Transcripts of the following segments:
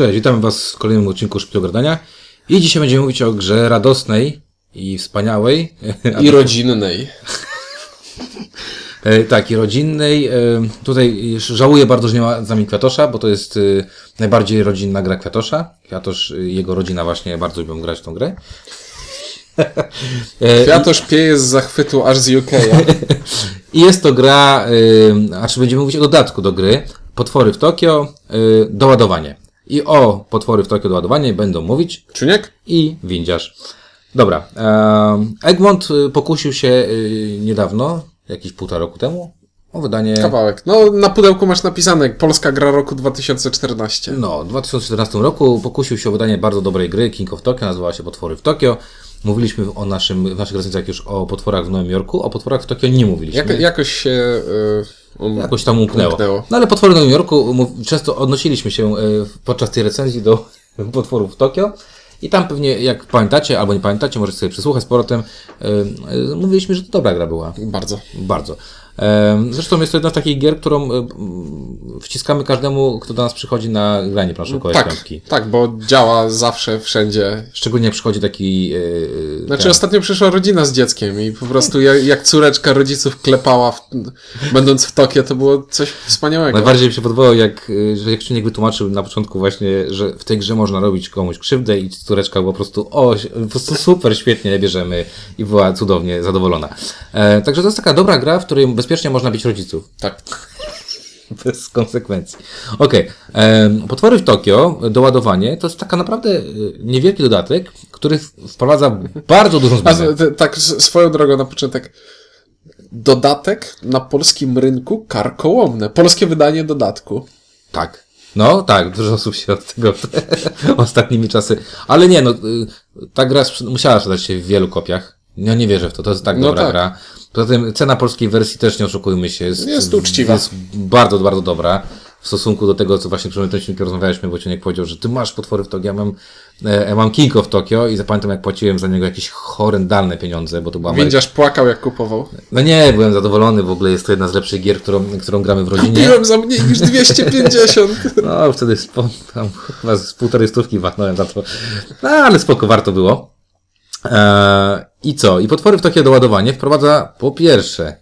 Cześć, witamy Was w kolejnym odcinku Szybkiego Gradania. I dzisiaj będziemy mówić o grze radosnej i wspaniałej. I rodzinnej. E, tak, i rodzinnej. E, Tutaj żałuję bardzo, że nie ma z nami Kwiatosza, bo to jest e, najbardziej rodzinna gra Kwiatosza. Kwiatosz i jego rodzina właśnie bardzo lubią grać w tą grę. Kwiatosz pieje z zachwytu aż z UK. I jest to gra, y, a czy będziemy mówić o dodatku do gry, Potwory w Tokio, doładowanie. I o Potwory w Tokio doładowanie będą mówić Czuniek? i windziarz. Dobra, Egmont y, pokusił się y, niedawno, jakieś półtora roku temu, o wydanie... Kawałek. No, na pudełku masz napisane Polska gra roku 2014. No, w 2014 roku pokusił się o wydanie bardzo dobrej gry King of Tokyo, nazywała się Potwory w Tokio. Mówiliśmy o naszym, w naszych recenzjach już o potworach w Nowym Jorku, o potworach w Tokio nie mówiliśmy. Jak, jakoś się... y, um, Jakoś tam umknęło. Umknęło. No ale potwory w Nowym Jorku, mów- często odnosiliśmy się e, podczas tej recenzji do potworów w Tokio. I tam pewnie, jak pamiętacie, albo nie pamiętacie, możecie sobie przesłuchać z powrotem, e, e, mówiliśmy, że to dobra gra była. Bardzo. Bardzo. E, Zresztą jest to jedna z takich gier, którą e, wciskamy każdemu, kto do nas przychodzi na granie planszowe Tak, piątki. tak, bo działa zawsze, wszędzie. Szczególnie jak przychodzi taki... e, e, Znaczy ten- ostatnio przyszła rodzina z dzieckiem i po prostu jak, jak córeczka rodziców klepała, w, będąc w Tokio, to było coś wspaniałego. Najbardziej mi się podobało, jak, y, że jak Czuniek wytłumaczył na początku właśnie, że w tej grze można robić komuś krzywdę i córeczka była po prostu, o, po prostu super, świetnie, bierzemy i była cudownie zadowolona. E, także to jest taka dobra gra, w której bezpiecznie można bić rodziców. Tak. Bez konsekwencji. Okej. em, Potwory w Tokio, doładowanie, to jest taka naprawdę y, niewielki dodatek, który wprowadza bardzo dużą zmianę. tak swoją drogą na początek. Dodatek na polskim rynku karkołomne. Polskie wydanie dodatku. Tak. No, tak, dużo osób się od tego ostatnimi czasy. Ale nie, no, y, ta gra musiała sprzedać się w wielu kopiach. Ja nie wierzę w to, to jest tak No dobra tak. gra. Poza tym cena polskiej wersji też nie oszukujmy się. Jest, Jest uczciwa. Jest bardzo, bardzo dobra. W stosunku do tego, co właśnie przy tym odcinku rozmawialiśmy, bo Ciuniek powiedział, że ty masz potwory w Tokio, ja mam, e, ja mam King of Tokio i zapamiętam jak płaciłem za niego jakieś horrendalne pieniądze, bo to była. Windziarz płakał jak kupował. No nie, byłem zadowolony, w ogóle jest to jedna z lepszych gier, którą, którą gramy w rodzinie. Piłem za mniej niż 250. No, wtedy spo, tam chyba z półtorej stówki watnąłem za to. No, ale spoko, warto było. Eee, I co? I potwory w Tokio doładowanie wprowadza po pierwsze,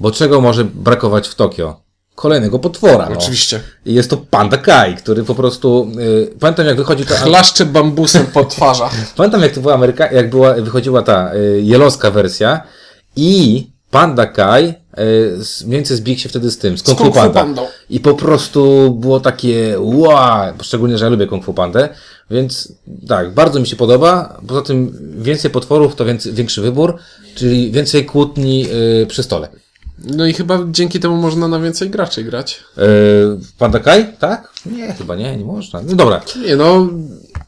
bo czego może brakować w Tokio? Kolejnego potwora. No. Oczywiście. I jest to Panda Kai, który po prostu. Yy, pamiętam jak wychodzi ta. Chlaszcze bambusem po twarzach. Pamiętam jak to była Ameryka, jak była, wychodziła ta y, jelowska wersja i Panda Kai mniej więcej zbiegł się wtedy z tym, z Kung Fu Kung Fu Panda. I po prostu było takie wow, szczególnie, że ja lubię Kung Fu Pandę, więc tak, bardzo mi się podoba. Poza tym więcej potworów to więcej, większy wybór, czyli więcej kłótni y, przy stole. No i chyba dzięki temu można na więcej graczy grać. Y, Panda Kai? Tak? Nie, chyba nie, nie można. No dobra. Nie no,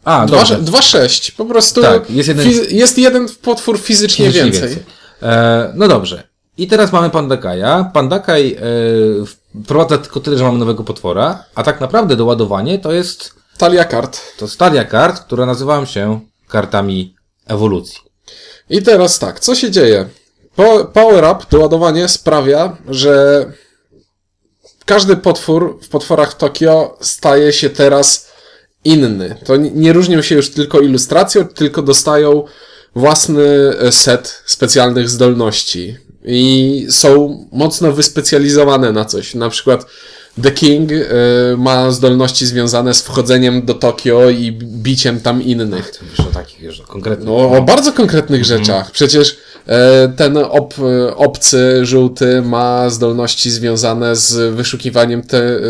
A, dwa- dobrze. 2,6. Po prostu Tak, jest jeden- fizy- jest jeden potwór fizycznie, Fizycznie więcej. E, no dobrze. I teraz mamy Pandakaja. Pandakaj e, wprowadza tylko tyle, że mamy nowego potwora, a tak naprawdę doładowanie to jest Talia kart. to stadia kart, które nazywają się kartami ewolucji. I teraz tak, co się dzieje? Po, power up, doładowanie sprawia, że każdy potwór w potworach w Tokio staje się teraz inny. To nie- różnią się już tylko ilustracją, tylko dostają własny set specjalnych zdolności. I są mocno wyspecjalizowane na coś. Na przykład The King e, ma zdolności związane z wchodzeniem do Tokio i biciem tam innych. To wiesz o takich, wiesz, konkretnych. No, o bardzo konkretnych rzeczach. Przecież e, ten ob, e, obcy, żółty ma zdolności związane z wyszukiwaniem te,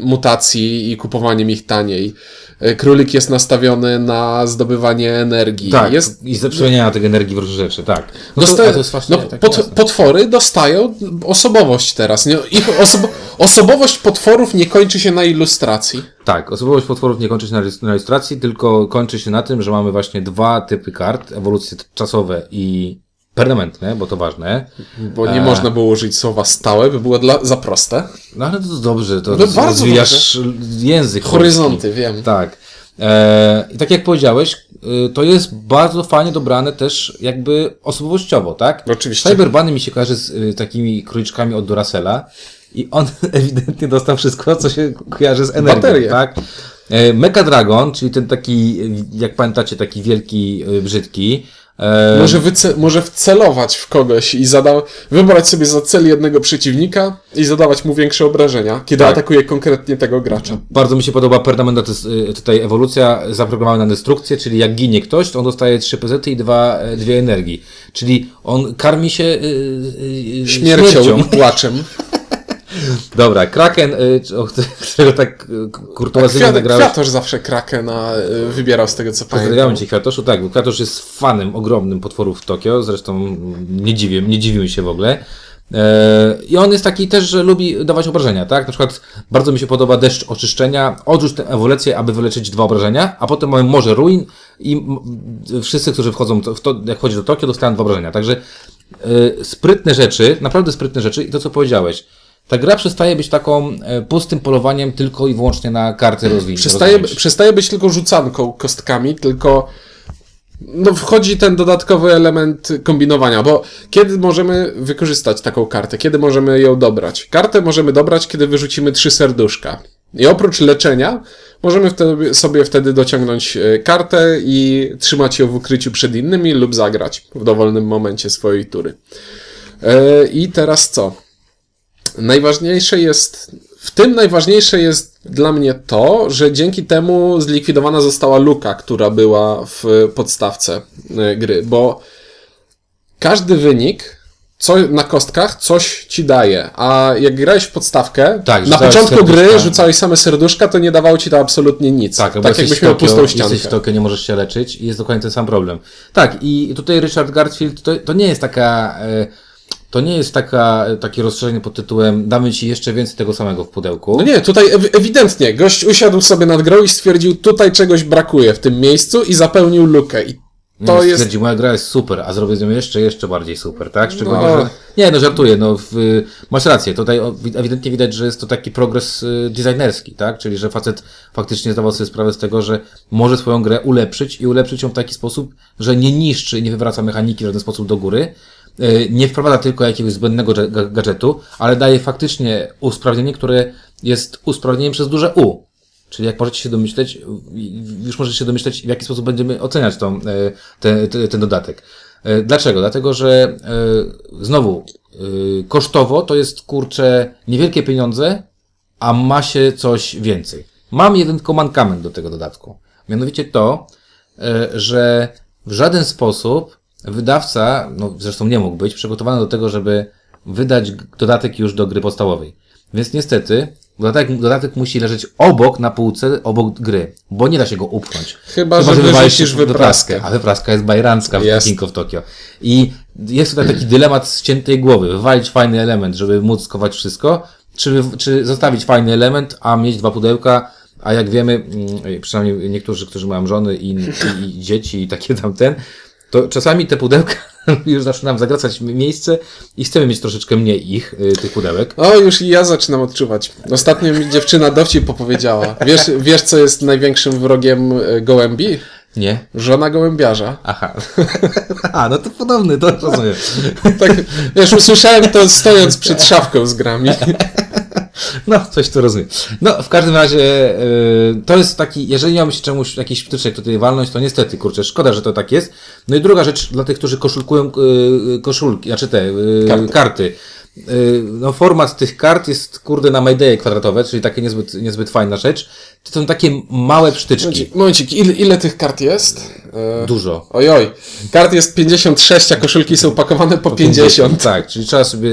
mutacji i kupowaniem ich taniej. E, Królik jest nastawiony na zdobywanie energii. tak, Jest, i ze przemieniania tej energii w różne rzeczy, tak. No to, dosta- ale to właśnie no, tak pot, potwory dostają osobowość teraz. Nie? Ich osobo- osobowość potworów nie kończy się na ilustracji. Tak, osobowość potworów nie kończy się na ilustracji, tylko kończy się na tym, że mamy właśnie dwa typy kart, ewolucje czasowe i permanentne, bo to ważne. Bo nie można było użyć słowa stałe, by było dla, za proste. No ale to dobrze, to No roz- bardzo rozwijasz język. Horyzonty, polski. wiem. Tak. E, I tak jak powiedziałeś, y, to jest bardzo fajnie dobrane też jakby osobowościowo, tak? Oczywiście. Cyberbany mi się kojarzy z y, takimi króliczkami od Duracella i on ewidentnie dostał wszystko, co się kojarzy z energią, Baterie. tak? E, Mecha Dragon, czyli ten taki, jak pamiętacie, taki wielki, e, brzydki. E, Może, wyce- może wcelować w kogoś i zada- wybrać sobie za cel jednego przeciwnika i zadawać mu większe obrażenia, kiedy Tak. atakuje konkretnie tego gracza. Bardzo mi się podoba jest y, tutaj ewolucja zaprogramowana na destrukcję, czyli jak ginie ktoś, to on dostaje 3 PZ i 2, dwie energii. Czyli on karmi się y, y, y, Śmiercią, i płaczem. Dobra, Kraken, y, o którego tak y, kurtuazyjnie Kwiat- nagrałeś. Kwiatosz zawsze Krakena y, wybierał z tego co pamiętam. Cię Kwiatoszu, tak, bo Kwiatosz jest fanem ogromnym potworów w Tokio, zresztą nie dziwię, nie dziwił się w ogóle. E, I on jest taki też, że lubi dawać obrażenia, tak? Na przykład bardzo mi się podoba deszcz oczyszczenia, odrzuć tę ewolucję, aby wyleczyć dwa obrażenia, a potem mamy morze ruin i wszyscy, którzy wchodzą, w to, jak wchodzi do Tokio, dostają dwa obrażenia. Także e, sprytne rzeczy, naprawdę sprytne rzeczy i to, co powiedziałeś. Ta gra przestaje być taką e, pustym polowaniem tylko i wyłącznie na karty rozwinięcia. Przestaje, przestaje być tylko rzucanką kostkami, tylko no wchodzi ten dodatkowy element kombinowania, bo kiedy możemy wykorzystać taką kartę? Kiedy możemy ją dobrać? Kartę możemy dobrać, kiedy wyrzucimy trzy serduszka. I oprócz leczenia, możemy wtedy, sobie wtedy dociągnąć e, kartę i trzymać ją w ukryciu przed innymi lub zagrać w dowolnym momencie swojej tury. E, I teraz co? Najważniejsze jest, w tym najważniejsze jest dla mnie to, że dzięki temu zlikwidowana została luka, która była w podstawce e, gry, bo każdy wynik co, na kostkach coś ci daje, a jak grałeś w podstawkę, Tak, na początku serduszka. gry rzucałeś same serduszka, to nie dawało ci to absolutnie nic. Tak, bo tak jesteś jakbyś miał pustą ściankę. Jesteś w Tokio, nie możesz się leczyć i jest dokładnie ten sam problem. Tak, i tutaj Richard Garfield to, to nie jest taka. E, to nie jest taka, takie rozszerzenie pod tytułem damy ci jeszcze więcej tego samego w pudełku. No nie, tutaj ew- ewidentnie gość usiadł sobie nad grą i stwierdził, tutaj czegoś brakuje w tym miejscu i zapełnił lukę. I to jest stwierdzi, moja gra jest super, a zrobię z nią jeszcze, jeszcze bardziej super, tak? Szczególnie, No. że... Nie, no żartuję, no w, masz rację, tutaj ewidentnie widać, że jest to taki progres y, designerski, tak? Czyli, że facet faktycznie zdawał sobie sprawę z tego, że może swoją grę ulepszyć i ulepszyć ją w taki sposób, że nie niszczy, nie wywraca mechaniki w żaden sposób do góry, nie wprowadza tylko jakiegoś zbędnego dże- ga- gadżetu, ale daje faktycznie usprawnienie, które jest usprawnieniem przez duże U. Czyli jak możecie się domyśleć, już możecie się domyśleć, w jaki sposób będziemy oceniać tą, e, te, te, ten dodatek. E, Dlaczego? Dlatego, że e, znowu e, kosztowo to jest kurczę niewielkie pieniądze, a ma się coś więcej. Mam jeden tylko mankament do tego dodatku. Mianowicie to, e, że w żaden sposób wydawca, no zresztą nie mógł być, przygotowany do tego, żeby wydać dodatek już do gry podstawowej. Więc niestety dodatek, dodatek musi leżeć obok na półce, obok gry, bo nie da się go upchnąć. Chyba, że wywalisz wyrzucisz się wypraskę. A wypraska jest bajrancka w. King of Tokyo. I jest tutaj taki dylemat ściętej głowy. Wywalić fajny element, żeby móc skować wszystko, czy, czy zostawić fajny element, a mieć dwa pudełka, a jak wiemy, mm, przynajmniej niektórzy, którzy mają żony i, i, i dzieci i takie tamten, to czasami te pudełka już zaczynam nam zagracać miejsce i chcemy mieć troszeczkę mniej ich, y, tych pudełek. O, już i ja zaczynam odczuwać. Ostatnio mi dziewczyna dowcip popowiedziała. Wiesz, wiesz co jest największym wrogiem e, gołębi? Nie? Żona gołębiarza. Aha. A, no to podobny, to rozumiem. Tak, wiesz, usłyszałem to stojąc przed szafką z grami. No, coś tu rozumiem. No, w każdym razie yy, to jest taki, jeżeli miałbym się czemuś, jakiś wtyczek tutaj walnąć, to niestety, kurczę, szkoda, że to tak jest. No i druga rzecz, dla tych, którzy koszulkują yy, koszulki, znaczy te yy, Karty. karty. Yy, no, format tych kart jest, kurde, na Mayday kwadratowe, czyli takie niezbyt, niezbyt fajna rzecz. To są takie małe psztyczki. Momencik, momencik ile, ile tych kart jest? E, Dużo. Ojoj, kart jest 56, a koszulki są pakowane po 50. Tak, czyli trzeba sobie,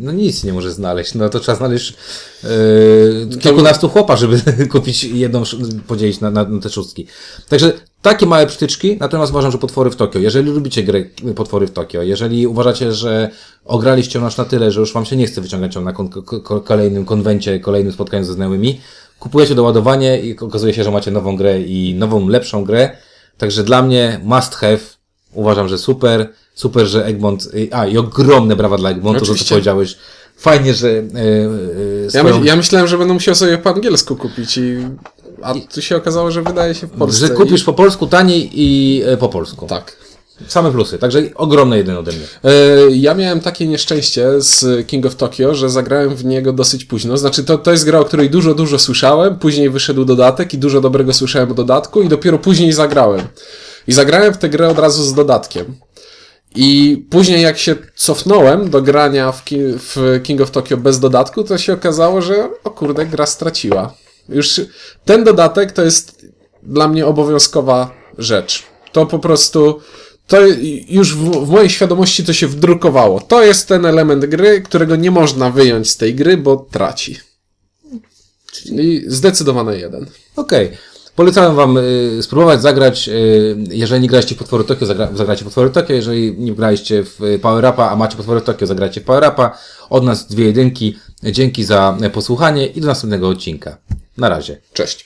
no nic nie może znaleźć, no to trzeba znaleźć yy, kilkunastu chłopa, żeby kupić jedną, podzielić na, na, na te szóstki. Także takie małe przytyczki, natomiast uważam, że potwory w Tokio, jeżeli lubicie grę potwory w Tokio, jeżeli uważacie, że ograliście ją aż na tyle, że już wam się nie chce wyciągać ją na kon, ko, ko, kolejnym konwencie, kolejnym spotkaniu ze znajomymi, kupujecie doładowanie i okazuje się, że macie nową grę i nową, lepszą grę. Także dla mnie must have. Uważam, że super. Super, że Egmont. y, A, i ogromne brawa dla Egmontu, to co Oczywiście. powiedziałeś. Fajnie, że. Yy, yy, Ja, swoją, my, ja myślałem, że będę musiał sobie po angielsku kupić i... A tu się okazało, że wydaje się w Polsce. że kupisz po polsku taniej i e, po polsku. I... Tak. Same plusy, także ogromne jeden ode mnie. E, Ja miałem takie nieszczęście z King of Tokyo, że zagrałem w niego dosyć późno. Znaczy, to, to jest gra, o której dużo, dużo słyszałem. Później wyszedł dodatek i dużo dobrego słyszałem o dodatku, i dopiero później zagrałem. I zagrałem w tę grę od razu z dodatkiem. I później, jak się cofnąłem do grania w, Ki- w King of Tokyo bez dodatku, to się okazało, że o kurde, gra straciła. Już ten dodatek to jest dla mnie obowiązkowa rzecz. To po prostu, to już w, w mojej świadomości to się wdrukowało. To jest ten element gry, którego nie można wyjąć z tej gry, bo traci. Czyli zdecydowane jeden. Okej. Polecam wam y, spróbować zagrać, y, jeżeli nie graliście w Potwory Tokio, zagra, zagrajcie w Potwory Tokio, jeżeli nie graliście w Power Upa, a macie Potwory Tokio, zagrajcie w Power Upa. Od nas dwie jedynki. Dzięki za posłuchanie i do następnego odcinka. Na razie. Cześć.